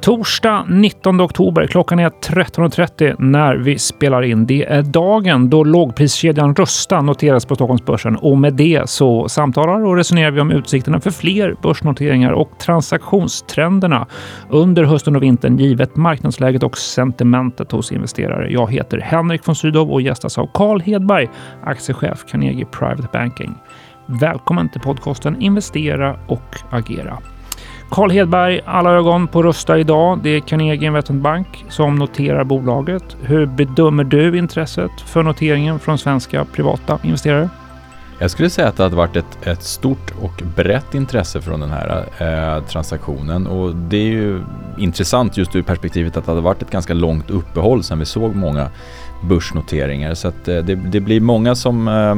Torsdag 19 oktober. Klockan är 13.30 när vi spelar in. Det är dagen då lågpriskedjan Rusta noteras på Stockholmsbörsen och med det så samtalar och resonerar vi om utsikterna för fler börsnoteringar och transaktionstrenderna under hösten och vintern givet marknadsläget och sentimentet hos investerare. Jag heter Henrik von Sydow och gästas av Carl Hedberg, aktiechef Carnegie Private Banking. Välkommen till podcasten Investera och agera. Carl Hedberg, alla ögon på Rusta idag. Det är Carnegie Investment Bank som noterar bolaget. Hur bedömer du intresset för noteringen från svenska privata investerare? Jag skulle säga att det hade varit ett, ett stort och brett intresse från den här eh, transaktionen och det är ju intressant just ur perspektivet att det hade varit ett ganska långt uppehåll sedan vi såg många börsnoteringar så att eh, det, det, blir många som eh,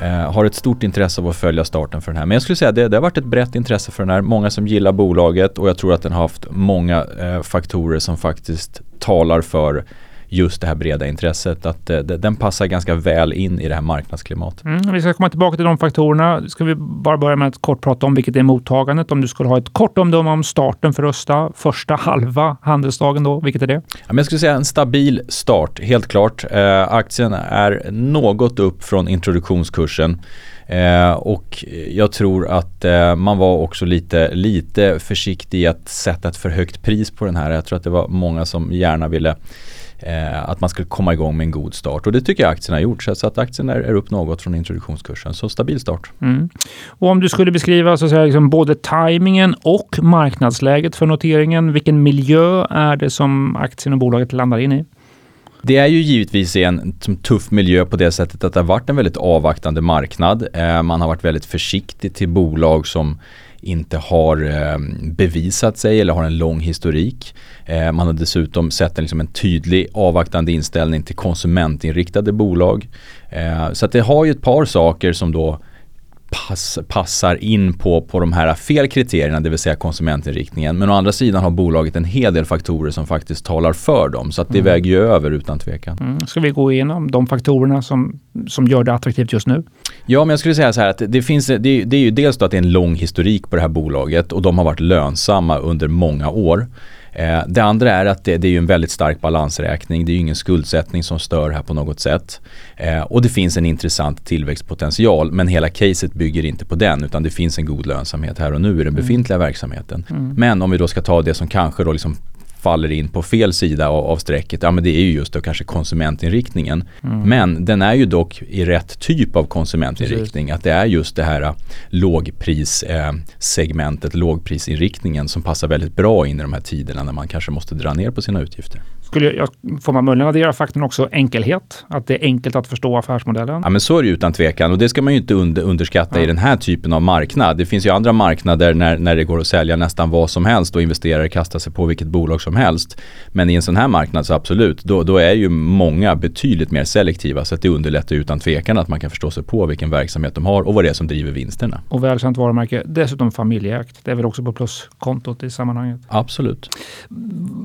Eh, har ett stort intresse av att följa starten för den här. Men jag skulle säga att det, det har varit ett brett intresse för den här. Många som gillar bolaget och jag tror att den har haft många eh, faktorer som faktiskt talar för just det här breda intresset. Att eh, den passar ganska väl in i det här marknadsklimatet. Mm, vi ska komma tillbaka till de faktorerna. Ska vi bara börja med att kort prata om vilket är mottagandet. Om du skulle ha ett kort omdöme om starten för Östa, första halva handelsdagen då, vilket är det? Ja, men jag skulle säga en stabil start, helt klart. Eh, aktien är något upp från introduktionskursen. Eh, och jag tror att eh, man var också lite, lite försiktig i att sätta ett för högt pris på den här. Jag tror att det var många som gärna ville eh, att man skulle komma igång med en god start. Och det tycker jag aktien har gjort. Så att aktien är, är upp något från introduktionskursen. Så stabil start. Mm. Och om du skulle beskriva så att säga, liksom både tajmingen och marknadsläget för noteringen. Vilken miljö är det som aktien och bolaget landar in i? Det är ju givetvis en tuff miljö på det sättet att det har varit en väldigt avvaktande marknad. Eh, man har varit väldigt försiktig till bolag som inte har eh, bevisat sig eller har en lång historik. Eh, man har dessutom sett en, liksom en tydlig avvaktande inställning till konsumentinriktade bolag. Så att det har ju ett par saker som då pass, passar in på, på de här fel kriterierna, det vill säga konsumentinriktningen. Men å andra sidan har bolaget en hel del faktorer som faktiskt talar för dem. Så att det mm. väger ju över utan tvekan. Mm. Ska vi gå igenom de faktorerna som, som gör det attraktivt just nu? Ja, men jag skulle säga så här att det finns, det, det är ju dels då att det är en lång historik på det här bolaget och de har varit lönsamma under många år. Eh, det andra är att det, det, är en väldigt stark balansräkning. Det är ingen skuldsättning som stör här på något sätt. Eh, och det finns en intressant tillväxtpotential men hela caset bygger inte på den utan det finns en god lönsamhet här och nu i den befintliga mm. verksamheten. Mm. Men om vi då ska ta det som kanske då liksom faller in på fel sida av, av strecket, ja men det är ju just då kanske konsumentinriktningen. Mm. Men den är ju dock i rätt typ av konsumentinriktning. Precis. Att det är just det här äh, lågprissegmentet, äh, lågprisinriktningen som passar väldigt bra in i de här tiderna när man kanske måste dra ner på sina utgifter. Skulle jag, får man möjligen addera faktorn också enkelhet? Att det är enkelt att förstå affärsmodellen? Ja men så är det utan tvekan och det ska man ju inte under, underskatta ja. i den här typen av marknad. Det finns ju andra marknader när, när det går att sälja nästan vad som helst och investerare kastar sig på vilket bolag som helst. Men i en sån här marknad så absolut, då, då är ju många betydligt mer selektiva så att det underlättar utan tvekan att man kan förstå sig på vilken verksamhet de har och vad det är som driver vinsterna. Och välkänt varumärke, dessutom familjeägt. Det är väl också på pluskontot i sammanhanget? Absolut.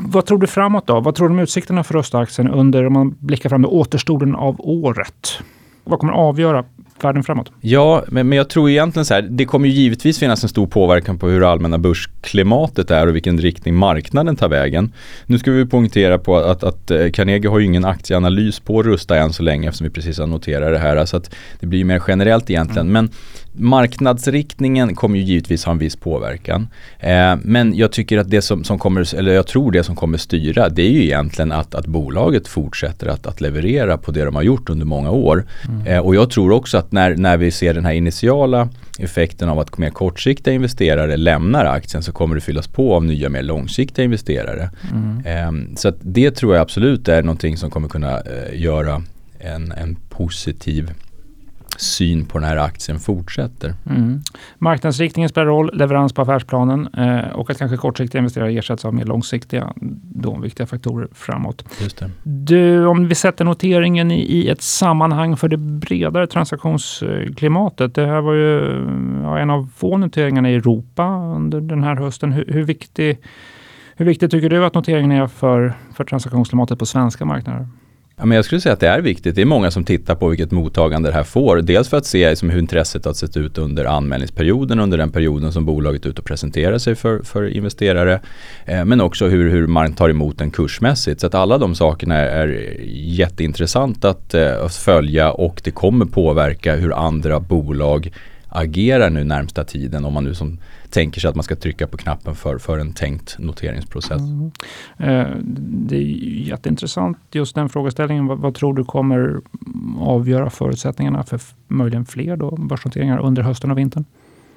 Vad tror du framåt då? Vad tror du om utsikterna för röstaktien under, om man blickar fram, återstoden av året? Vad kommer avgöra världen framåt? Ja, men, men jag tror egentligen så här, det kommer ju givetvis finnas en stor påverkan på hur det allmänna börsklimatet är och vilken riktning marknaden tar vägen. Nu ska vi poängtera på att, att eh, Carnegie har ju ingen aktieanalys på Rusta än så länge eftersom vi precis har noterat det här. Så att det blir mer generellt egentligen. Mm. Men marknadsriktningen kommer ju givetvis ha en viss påverkan. Eh, men jag tycker att det som, som, kommer, eller jag tror det som kommer styra det är ju egentligen att, att bolaget fortsätter att, att leverera på det de har gjort under många år. Mm. Eh, och jag tror också att när, när vi ser den här initiala effekten av att mer kortsiktiga investerare lämnar aktien så kommer det fyllas på av nya mer långsiktiga investerare. Mm. Eh, så det tror jag absolut är någonting som kommer kunna eh, göra en, en positiv syn på den här aktien fortsätter. Mm. Marknadsriktningen spelar roll, leverans på affärsplanen eh, och att kanske kortsiktiga investerare ersätts av mer långsiktiga, då viktiga faktorer framåt. Du, om vi sätter noteringen i, i, ett sammanhang för det bredare transaktionsklimatet. Det här var ju ja, en av få noteringarna i Europa under den här hösten. Hur, hur, viktig, hur viktigt tycker du att noteringen är för, för transaktionsklimatet på svenska marknader? Ja, men jag skulle säga att det är viktigt. Det är många som tittar på vilket mottagande det här får. Dels för att se liksom, hur intresset har sett ut under anmälningsperioden, under den perioden som bolaget är ute och presenterar sig för, för investerare. Eh, men också hur, hur man tar emot den kursmässigt. Så att alla de sakerna är, är jätteintressant att, eh, att följa och det kommer påverka hur andra bolag agerar nu närmsta tiden om man nu som tänker sig att man ska trycka på knappen för, för en tänkt noteringsprocess. Mm. Eh, det är jätteintressant just den frågeställningen. Vad, vad, tror du kommer avgöra förutsättningarna för möjligen fler då börsnoteringar under hösten och vintern?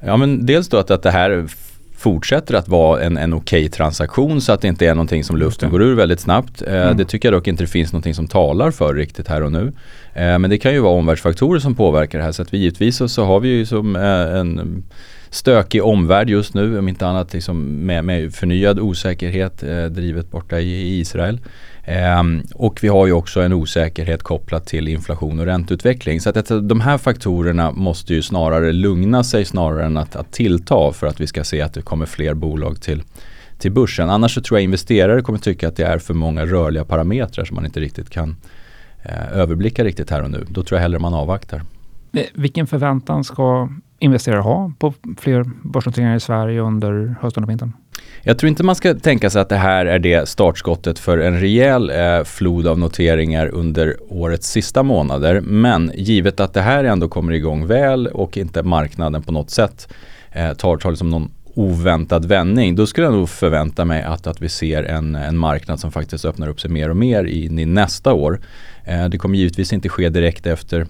Ja men dels då att, att det här fortsätter att vara en, en okej okay transaktion så att det inte är någonting som luften går ur väldigt snabbt. Eh, mm. Det tycker jag dock inte det finns någonting som talar för riktigt här och nu. Eh, men det kan ju vara omvärldsfaktorer som påverkar det här så att vi givetvis så, så har vi ju som eh, en stökig omvärld just nu, om inte annat liksom med, med förnyad osäkerhet eh, drivet borta i, i Israel. Eh, och vi har ju också en osäkerhet kopplat till inflation och ränteutveckling. Så att de här faktorerna måste ju snarare lugna sig snarare än att, att tillta för att vi ska se att det kommer fler bolag till, till börsen. Annars så tror jag investerare kommer tycka att det är för många rörliga parametrar som man inte riktigt kan eh, överblicka riktigt här och nu. Då tror jag hellre man avvaktar. Eh, vilken förväntan ska investerare ha på fler börsnoteringar i Sverige under hösten och vintern? Jag tror inte man ska tänka sig att det här är det startskottet för en rejäl eh, flod av noteringar under årets sista månader. Men givet att det här ändå kommer igång väl och inte marknaden på något sätt eh, tar, tar liksom någon oväntad vändning. Då skulle jag nog förvänta mig att, att vi ser en, en marknad som faktiskt öppnar upp sig mer och mer in i nästa år. Eh, det kommer givetvis inte ske direkt efter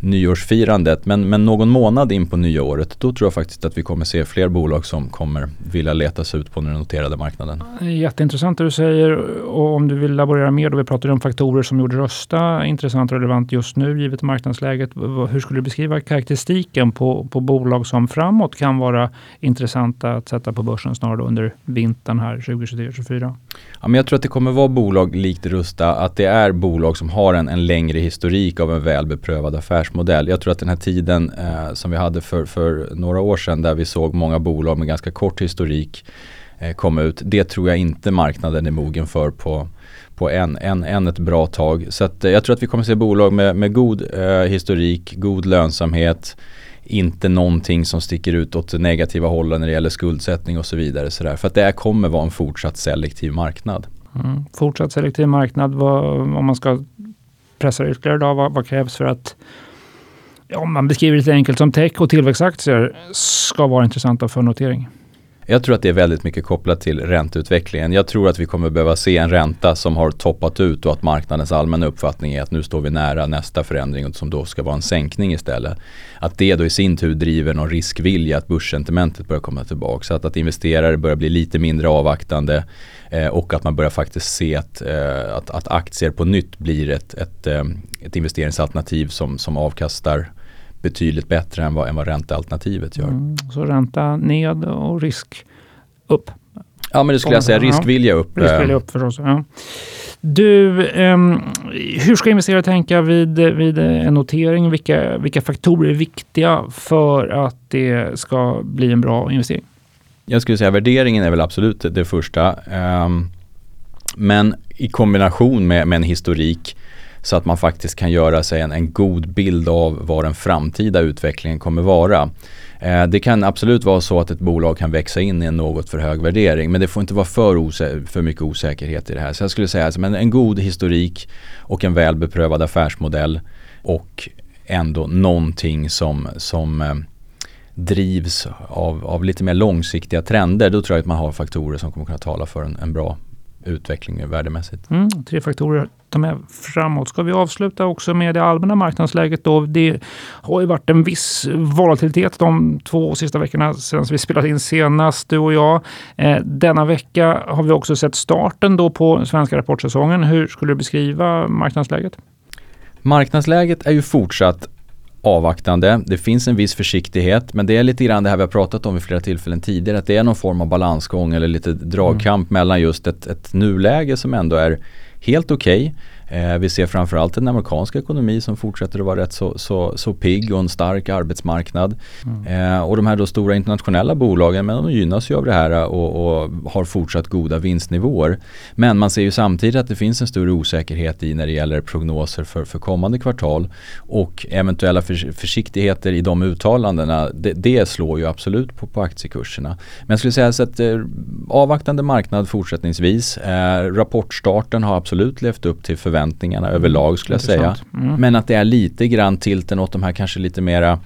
nyårsfirandet. Men, men någon månad in på nya året då tror jag faktiskt att vi kommer se fler bolag som kommer vilja leta sig ut på den noterade marknaden. Jätteintressant det du säger och om du vill laborera mer då vi pratar om faktorer som gjorde Rösta intressant och relevant just nu givet marknadsläget. Hur skulle du beskriva karaktäristiken på, på bolag som framåt kan vara intressanta att sätta på börsen snarare under vintern här 2023-2024? Ja, men jag tror att det kommer vara bolag likt Rusta, att det är bolag som har en, en längre historik av en väl beprövad affärsmodell. Jag tror att den här tiden eh, som vi hade för, för några år sedan där vi såg många bolag med ganska kort historik eh, komma ut, det tror jag inte marknaden är mogen för på, på än, en, en ett bra tag. Så att, eh, jag tror att vi kommer se bolag med, med god eh, historik, god lönsamhet, inte någonting som sticker ut åt det negativa hållet när det gäller skuldsättning och så vidare. Så där. För att det här kommer vara en fortsatt selektiv marknad. Mm. Fortsatt selektiv marknad, vad, om man ska pressa det ytterligare då, vad, vad krävs för att ja, man beskriver det lite enkelt som tech och tillväxtaktier ska vara intressanta för notering? Jag tror att det är väldigt mycket kopplat till ränteutvecklingen. Jag tror att vi kommer behöva se en ränta som har toppat ut och att marknadens allmänna uppfattning är att nu står vi nära nästa förändring som då ska vara en sänkning istället. Att det då i sin tur driver någon riskvilja att börssentimentet börjar komma tillbaka. Så att, att investerare börjar bli lite mindre avvaktande eh, och att man börjar faktiskt se att, eh, att, att, aktier på nytt blir ett, ett, eh, ett investeringsalternativ som, som avkastar betydligt bättre än vad, än vad räntealternativet gör. Mm, så ränta ned och risk upp? Ja men det skulle jag säga, riskvilja upp. Riskvilja upp förstås. Ja. Du, eh, hur ska investerare tänka vid, vid en notering? Vilka, vilka faktorer är viktiga för att det ska bli en bra investering? Jag skulle säga värderingen är väl absolut det första. Um, men i kombination med, med en historik så att man faktiskt kan göra sig en, en god bild av vad den framtida utvecklingen kommer vara. Eh, det kan absolut vara så att ett bolag kan växa in i en något för hög värdering men det får inte vara för, för mycket osäkerhet i det här. Så jag skulle säga alltså, att en, en god historik och en väl beprövad affärsmodell och ändå någonting som, som eh, drivs av, av lite mer långsiktiga trender. Då tror jag att man har faktorer som kommer kunna tala för en, en bra utveckling värdemässigt. Mm, tre faktorer att ta med framåt. Ska vi avsluta också med det allmänna marknadsläget då? Det har ju varit en viss volatilitet de två sista veckorna sedan vi spelade in senast, du och jag. Eh, denna vecka har vi också sett starten då på svenska rapportsäsongen. Hur skulle du beskriva marknadsläget? Marknadsläget är ju fortsatt avvaktande. Det finns en viss försiktighet men det är lite grann det här vi har pratat om vid flera tillfällen tidigare. Att det är någon form av balansgång eller lite dragkamp mm. mellan just ett, ett nuläge som ändå är helt okej. Eh, vi ser framförallt en amerikansk ekonomi som fortsätter att vara rätt så, så, så pigg och en stark arbetsmarknad. Mm. Eh, och de här då stora internationella bolagen, men de gynnas ju av det här och, och, har fortsatt goda vinstnivåer. Men man ser ju samtidigt att det finns en större osäkerhet i när det gäller prognoser för, för kommande kvartal och eventuella för, försiktigheter i de uttalandena, det, det slår ju absolut på, på aktiekurserna. Men jag skulle säga så att eh, avvaktande marknad fortsättningsvis. Eh, rapportstarten har absolut levt upp till förväntningarna mm. överlag skulle jag säga. Mm. Men att det är lite grann tilten åt de här kanske lite mera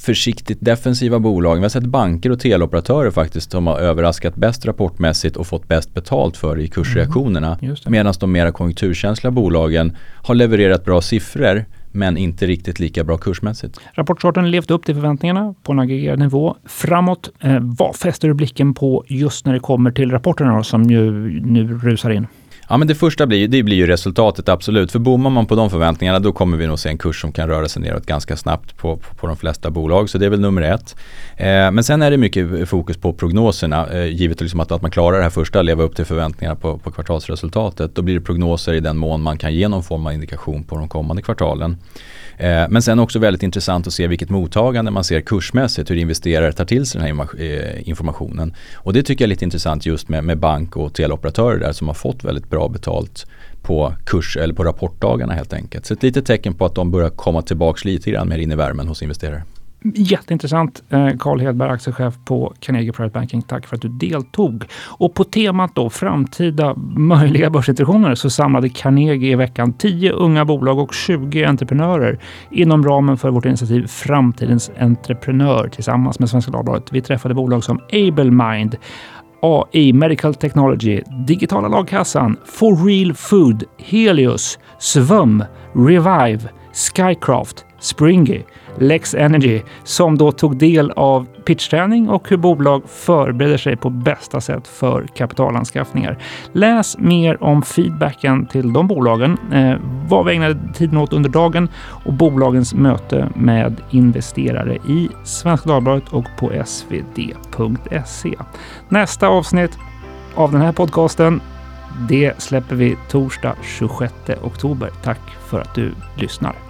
försiktigt defensiva bolag. Vi har sett banker och teleoperatörer faktiskt som har överraskat bäst rapportmässigt och fått bäst betalt för i kursreaktionerna. Mm, Medan de mera konjunkturkänsliga bolagen har levererat bra siffror men inte riktigt lika bra kursmässigt. Rapportstarten levt upp till förväntningarna på en aggregerad nivå. Framåt, eh, vad fäster du blicken på just när det kommer till rapporterna som ju nu rusar in? Ja men det första blir, det blir ju resultatet absolut. För bommar man på de förväntningarna då kommer vi nog se en kurs som kan röra sig neråt ganska snabbt på, på, på de flesta bolag. Så det är väl nummer ett. Eh, men sen är det mycket fokus på prognoserna. Eh, givet liksom att, att man klarar det här första, leva upp till förväntningarna på, på kvartalsresultatet. Då blir det prognoser i den mån man kan ge någon form av indikation på de kommande kvartalen. Eh, men sen också väldigt intressant att se vilket mottagande man ser kursmässigt, hur investerare tar till sig den här eh, informationen. Och det tycker jag är lite intressant just med, med bank och teleoperatörer där som har fått väldigt bra betalt på kurs eller på rapportdagarna helt enkelt. Så ett litet tecken på att de börjar komma tillbaks lite grann mer in i värmen hos investerare. Jätteintressant. Eh, Carl Hedberg, aktiechef på Carnegie Private Banking. Tack för att du deltog. Och på temat då framtida möjliga börsintroduktioner så samlade Carnegie i veckan 10 unga bolag och 20 entreprenörer inom ramen för vårt initiativ Framtidens entreprenör tillsammans med Svenska Dagbladet. Vi träffade bolag som AbleMind, AI, Medical Technology, Digitala lagkassan, For Real Food, Helios, Svum, Revive, Skycraft, Springy, Lex Energy som då tog del av pitchträning och hur bolag förbereder sig på bästa sätt för kapitalanskaffningar. Läs mer om feedbacken till de bolagen, eh, vad vi ägnade tiden åt under dagen och bolagens möte med investerare i Svenska Dagbladet och på svd.se. Nästa avsnitt av den här podcasten det släpper vi torsdag 26 oktober. Tack för att du lyssnar.